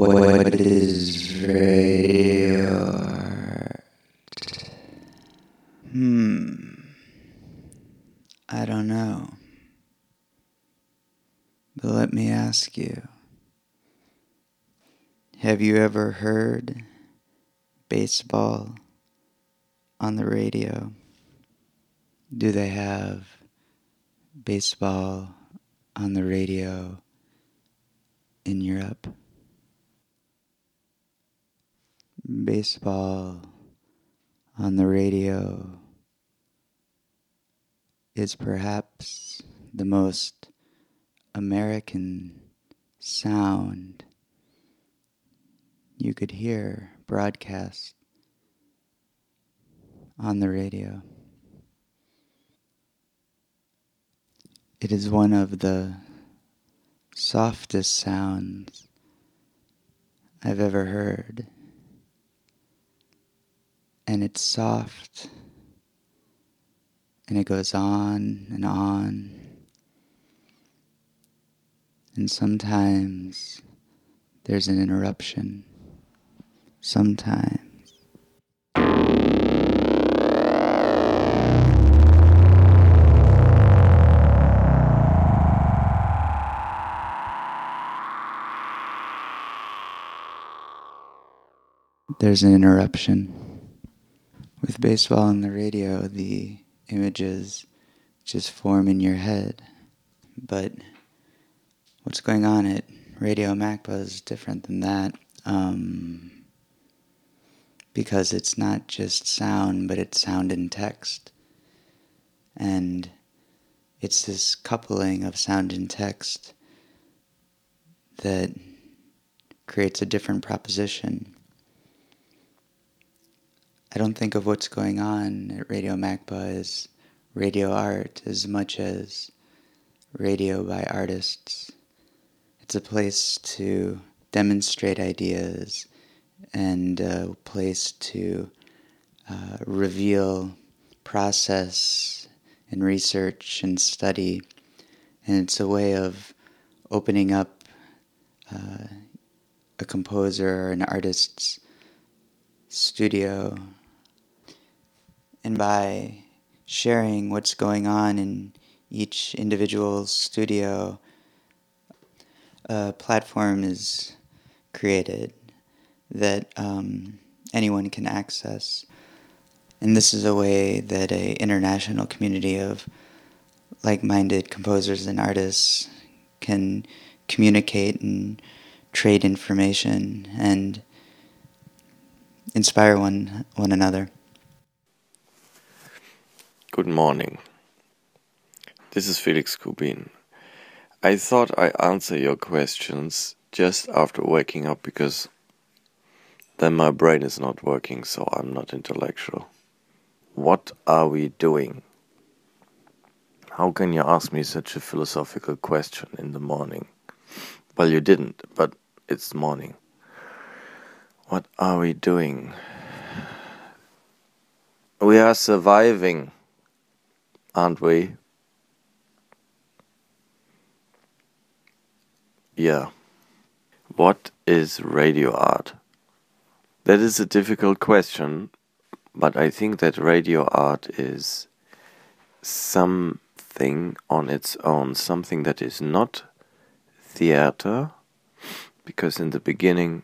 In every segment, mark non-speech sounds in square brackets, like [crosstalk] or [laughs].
What is radio art? Hmm. I don't know. But let me ask you Have you ever heard baseball on the radio? Do they have baseball on the radio in Europe? Baseball on the radio is perhaps the most American sound you could hear broadcast on the radio. It is one of the softest sounds I've ever heard. And it's soft, and it goes on and on. And sometimes there's an interruption. Sometimes. there's an interruption. Baseball on the radio, the images just form in your head. But what's going on at Radio Macba is different than that. Um, because it's not just sound, but it's sound and text. And it's this coupling of sound and text that creates a different proposition. I don't think of what's going on at Radio Macba as radio art as much as radio by artists. It's a place to demonstrate ideas and a place to uh, reveal process and research and study. And it's a way of opening up uh, a composer or an artist's studio and by sharing what's going on in each individual studio, a platform is created that um, anyone can access. And this is a way that a international community of like-minded composers and artists can communicate and trade information and inspire one one another. Good morning. This is Felix Kubin. I thought I'd answer your questions just after waking up because then my brain is not working, so I'm not intellectual. What are we doing? How can you ask me such a philosophical question in the morning? Well, you didn't, but it's morning. What are we doing? We are surviving aren't we? Yeah. What is radio art? That is a difficult question, but I think that radio art is something on its own, something that is not theater, because in the beginning,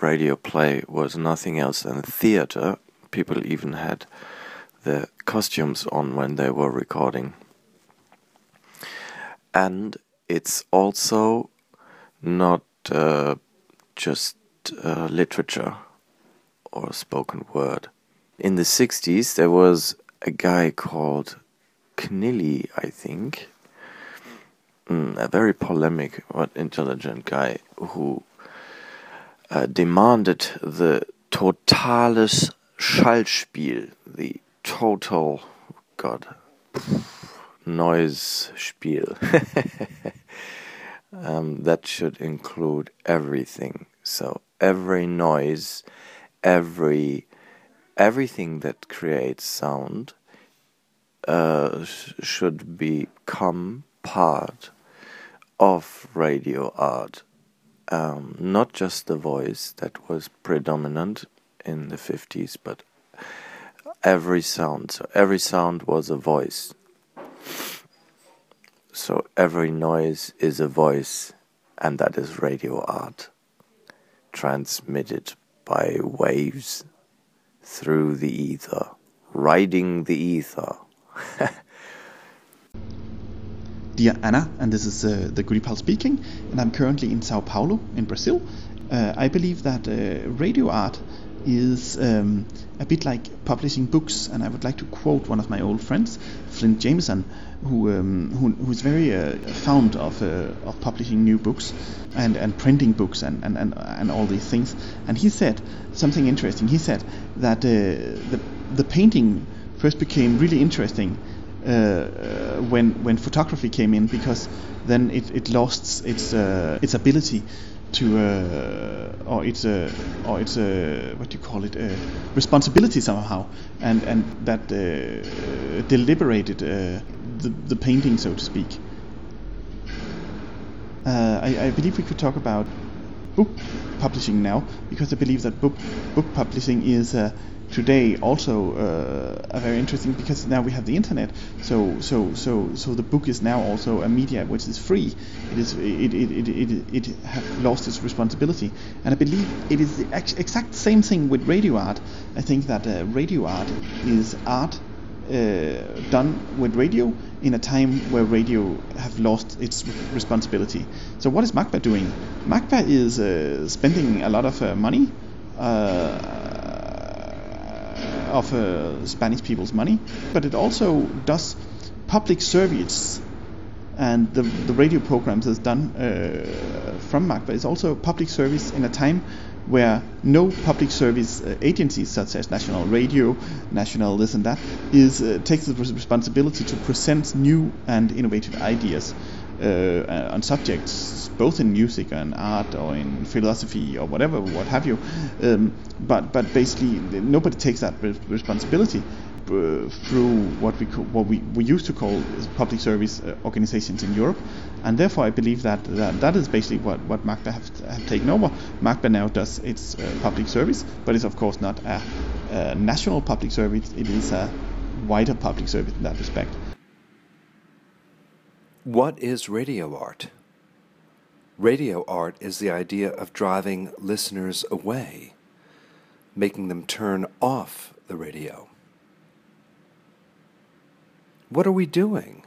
radio play was nothing else than theater. People even had the costumes on when they were recording. And it's also not uh, just uh, literature or spoken word. In the 60s, there was a guy called Knilli, I think, mm, a very polemic but intelligent guy who uh, demanded the totales Schallspiel, the total God noise spiel. [laughs] um, that should include everything. So every noise, every everything that creates sound uh, sh should become part of radio art um, not just the voice that was predominant in the 50s, but every sound. So every sound was a voice. So every noise is a voice, and that is radio art, transmitted by waves through the ether, riding the ether. [laughs] Dear Anna, and this is uh, the Goody speaking, and I'm currently in Sao Paulo, in Brazil. Uh, I believe that uh, radio art is um, a bit like publishing books, and I would like to quote one of my old friends, Flint Jameson, who, um, who who's very uh, fond of uh, of publishing new books and, and printing books and, and, and, and all these things. And he said something interesting. He said that uh, the the painting first became really interesting uh, when when photography came in because then it, it lost its uh, its ability to uh, or it's a or it's a what do you call it a responsibility somehow and and that uh, deliberated uh, the the painting so to speak. Uh, I, I believe we could talk about book publishing now because I believe that book book publishing is uh, today also uh, very interesting because now we have the internet. So so so so the book is now also a media which is free. It is it it it it, it have lost its responsibility, and I believe it is the exact same thing with radio art. I think that uh, radio art is art uh, done with radio in a time where radio have lost its responsibility. So what is MACBA doing? MACBA is uh, spending a lot of uh, money uh, of uh, Spanish people's money, but it also does public service. And the, the radio programs is done uh, from MACBA is also public service in a time where no public service uh, agencies such as national radio, national this and that, is uh, takes the responsibility to present new and innovative ideas uh, on subjects both in music and art or in philosophy or whatever, what have you. Um, but but basically nobody takes that responsibility. Uh, through what we co- what we, we used to call public service uh, organizations in Europe, and therefore I believe that that, that is basically what what MACBA have, have taken over. MACBA now does its uh, public service, but it's of course not a, a national public service. It is a wider public service in that respect. What is radio art? Radio art is the idea of driving listeners away, making them turn off the radio. What are we doing?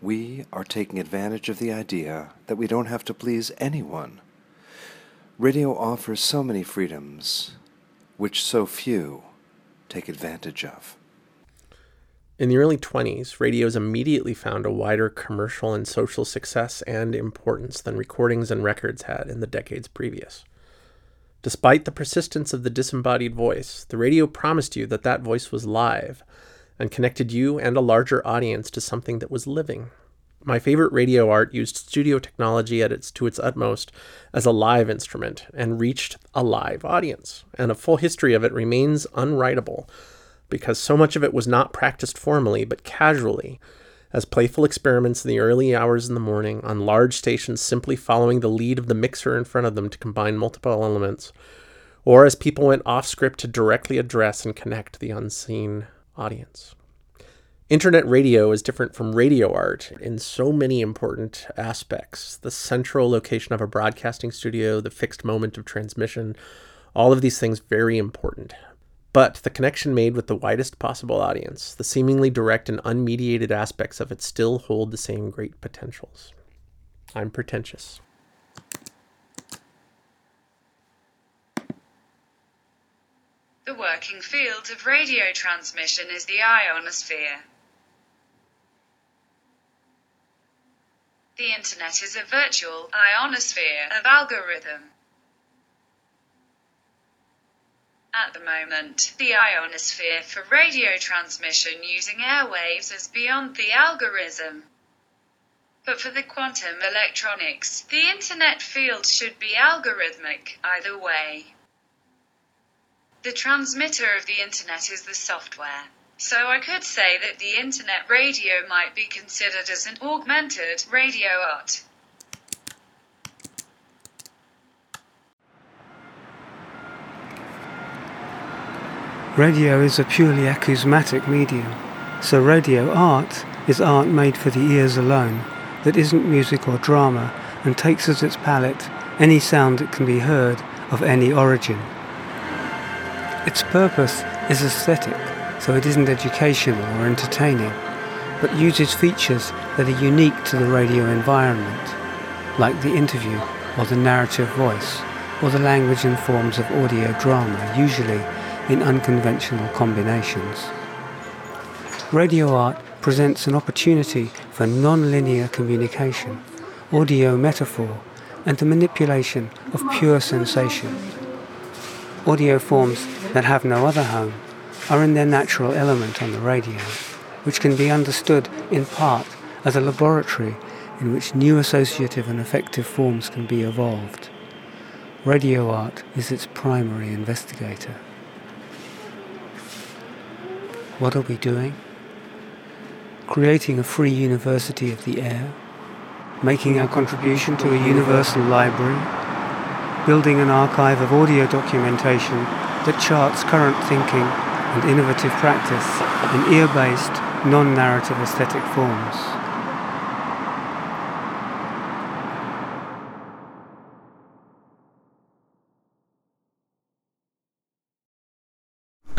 We are taking advantage of the idea that we don't have to please anyone. Radio offers so many freedoms, which so few take advantage of. In the early 20s, radios immediately found a wider commercial and social success and importance than recordings and records had in the decades previous. Despite the persistence of the disembodied voice, the radio promised you that that voice was live and connected you and a larger audience to something that was living. My favorite radio art used studio technology at its to its utmost as a live instrument and reached a live audience, and a full history of it remains unwritable because so much of it was not practiced formally but casually as playful experiments in the early hours in the morning on large stations simply following the lead of the mixer in front of them to combine multiple elements, or as people went off script to directly address and connect the unseen audience. Internet radio is different from radio art in so many important aspects. The central location of a broadcasting studio, the fixed moment of transmission, all of these things very important. But the connection made with the widest possible audience, the seemingly direct and unmediated aspects of it still hold the same great potentials. I'm pretentious. The working field of radio transmission is the ionosphere. The internet is a virtual ionosphere of algorithm. At the moment, the ionosphere for radio transmission using airwaves is beyond the algorithm. But for the quantum electronics, the internet field should be algorithmic, either way. The transmitter of the internet is the software. So I could say that the internet radio might be considered as an augmented radio art. Radio is a purely acousmatic medium, so radio art is art made for the ears alone, that isn't music or drama, and takes as its palette any sound that can be heard of any origin. Its purpose is aesthetic, so it isn't educational or entertaining, but uses features that are unique to the radio environment, like the interview or the narrative voice, or the language and forms of audio drama, usually in unconventional combinations. Radio art presents an opportunity for non-linear communication, audio metaphor, and the manipulation of pure sensation. Audio forms that have no other home are in their natural element on the radio, which can be understood in part as a laboratory in which new associative and effective forms can be evolved. Radio art is its primary investigator. What are we doing? Creating a free university of the air, making our contribution to a universal library, building an archive of audio documentation that charts current thinking and innovative practice in ear-based, non-narrative aesthetic forms.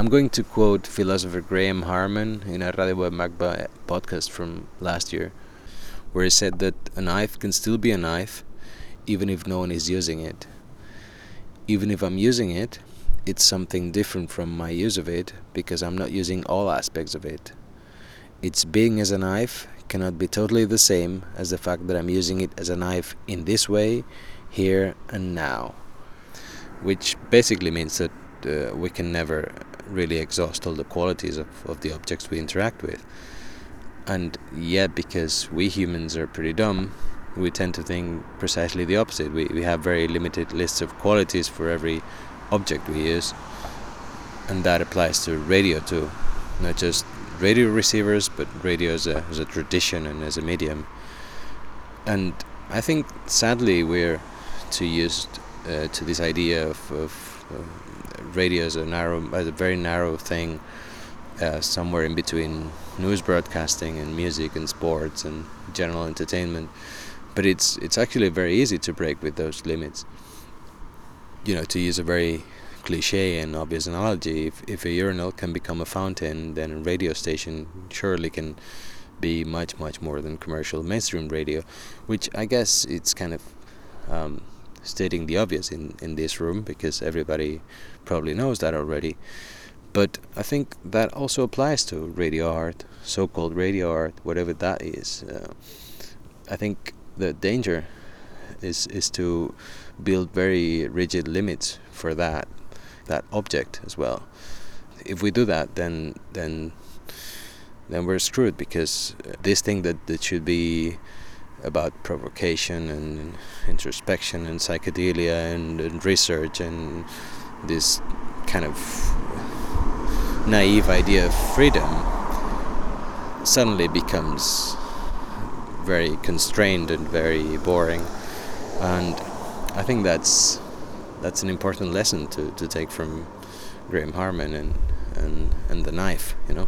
I'm going to quote philosopher Graham Harman in a Radio Macba podcast from last year, where he said that a knife can still be a knife even if no one is using it. Even if I'm using it, it's something different from my use of it because I'm not using all aspects of it. Its being as a knife cannot be totally the same as the fact that I'm using it as a knife in this way, here and now. Which basically means that uh, we can never really exhaust all the qualities of, of the objects we interact with. And yet, because we humans are pretty dumb, we tend to think precisely the opposite. We, we have very limited lists of qualities for every object we use, and that applies to radio too. Not just radio receivers, but radio as a, as a tradition and as a medium. And I think, sadly, we're too used uh, to this idea of, of, of radio is a narrow, as a very narrow thing, uh, somewhere in between news broadcasting and music and sports and general entertainment. But it's it's actually very easy to break with those limits. You know, to use a very cliche and obvious analogy, if, if a urinal can become a fountain, then a radio station surely can be much, much more than commercial mainstream radio, which I guess it's kind of um, stating the obvious in, in this room because everybody probably knows that already. But I think that also applies to radio art, so called radio art, whatever that is. Uh, I think the danger is, is to build very rigid limits for that that object as well. If we do that, then then then we're screwed because this thing that, that should be about provocation and introspection and psychedelia and, and research and this kind of naive idea of freedom suddenly becomes very constrained and very boring. And I think that's that's an important lesson to, to take from Graham Harman and, and and the knife you know